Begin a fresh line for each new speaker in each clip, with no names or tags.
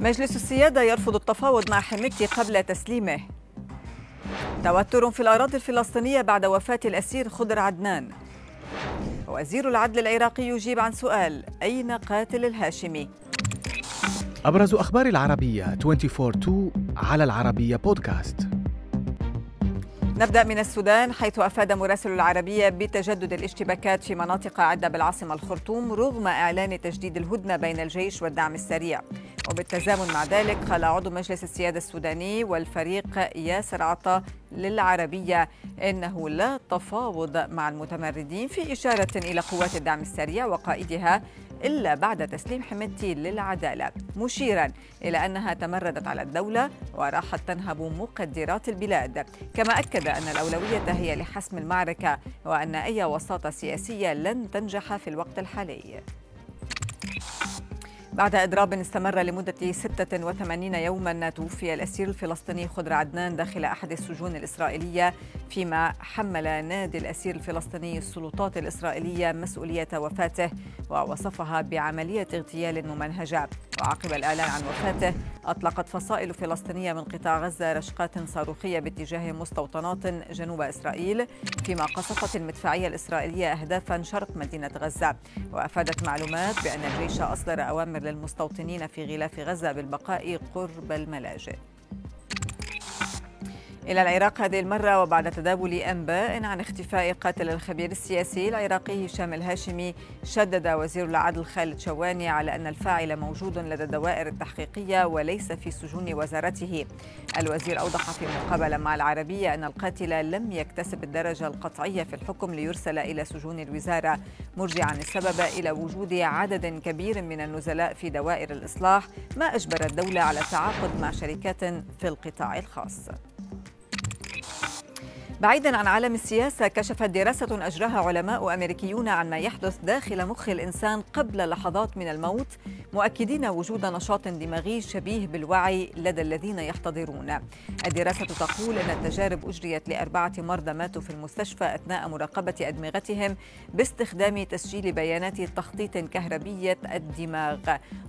مجلس السيادة يرفض التفاوض مع حميتي قبل تسليمه. توتر في الأراضي الفلسطينية بعد وفاة الأسير خضر عدنان. وزير العدل العراقي يجيب عن سؤال أين قاتل الهاشمي؟
أبرز أخبار العربية 24 على العربية بودكاست.
نبدأ من السودان حيث أفاد مراسل العربية بتجدد الاشتباكات في مناطق عدة بالعاصمة الخرطوم رغم إعلان تجديد الهدنة بين الجيش والدعم السريع. وبالتزامن مع ذلك قال عضو مجلس السيادة السوداني والفريق ياسر عطا للعربية. إنه لا تفاوض مع المتمردين في إشارة إلى قوات الدعم السريع وقائدها إلا بعد تسليم حميدتي للعدالة. مشيرا إلى أنها تمردت على الدولة وراحت تنهب مقدرات البلاد. كما أكد أن الأولوية هي لحسم المعركة وأن أي وساطة سياسية لن تنجح في الوقت الحالي. بعد إضراب استمر لمدة 86 يوما توفي الأسير الفلسطيني خضر عدنان داخل أحد السجون الإسرائيلية فيما حمل نادي الأسير الفلسطيني السلطات الإسرائيلية مسؤولية وفاته ووصفها بعملية اغتيال ممنهجة وعقب الإعلان عن وفاته أطلقت فصائل فلسطينية من قطاع غزة رشقات صاروخية باتجاه مستوطنات جنوب إسرائيل فيما قصفت المدفعية الإسرائيلية أهدافا شرق مدينة غزة. وأفادت معلومات بأن الجيش أصدر أوامر للمستوطنين في غلاف غزة بالبقاء قرب الملاجئ. إلى العراق هذه المرة وبعد تداول أنباء عن اختفاء قاتل الخبير السياسي العراقي هشام الهاشمي شدد وزير العدل خالد شواني على أن الفاعل موجود لدى الدوائر التحقيقية وليس في سجون وزارته. الوزير أوضح في مقابلة مع العربية أن القاتل لم يكتسب الدرجة القطعية في الحكم ليرسل إلى سجون الوزارة مرجعا السبب إلى وجود عدد كبير من النزلاء في دوائر الإصلاح ما أجبر الدولة على التعاقد مع شركات في القطاع الخاص. بعيدا عن عالم السياسة كشفت دراسة أجراها علماء أمريكيون عن ما يحدث داخل مخ الإنسان قبل لحظات من الموت مؤكدين وجود نشاط دماغي شبيه بالوعي لدى الذين يحتضرون. الدراسة تقول أن التجارب أجريت لأربعة مرضى ماتوا في المستشفى أثناء مراقبة أدمغتهم باستخدام تسجيل بيانات تخطيط كهربية الدماغ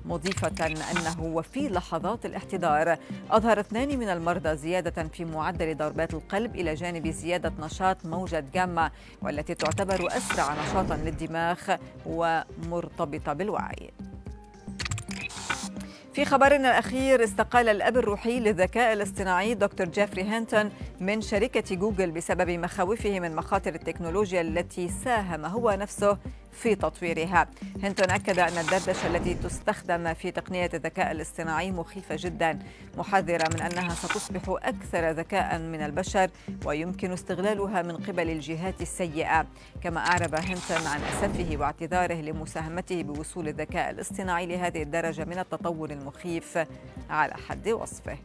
مضيفة أنه وفي لحظات الاحتضار أظهر اثنان من المرضى زيادة في معدل ضربات القلب إلى جانب زيادة نشاط موجة جاما والتي تعتبر أسرع نشاطا للدماغ ومرتبطة بالوعي. في خبرنا الأخير استقال الأب الروحي للذكاء الاصطناعي دكتور جيفري هينتون من شركة جوجل بسبب مخاوفه من مخاطر التكنولوجيا التي ساهم هو نفسه في تطويرها. هنتون أكد أن الدردشة التي تستخدم في تقنية الذكاء الاصطناعي مخيفة جدا محذرة من أنها ستصبح أكثر ذكاء من البشر ويمكن استغلالها من قبل الجهات السيئة. كما أعرب هنتون عن أسفه واعتذاره لمساهمته بوصول الذكاء الاصطناعي لهذه الدرجة من التطور المخيف. على حد وصفه.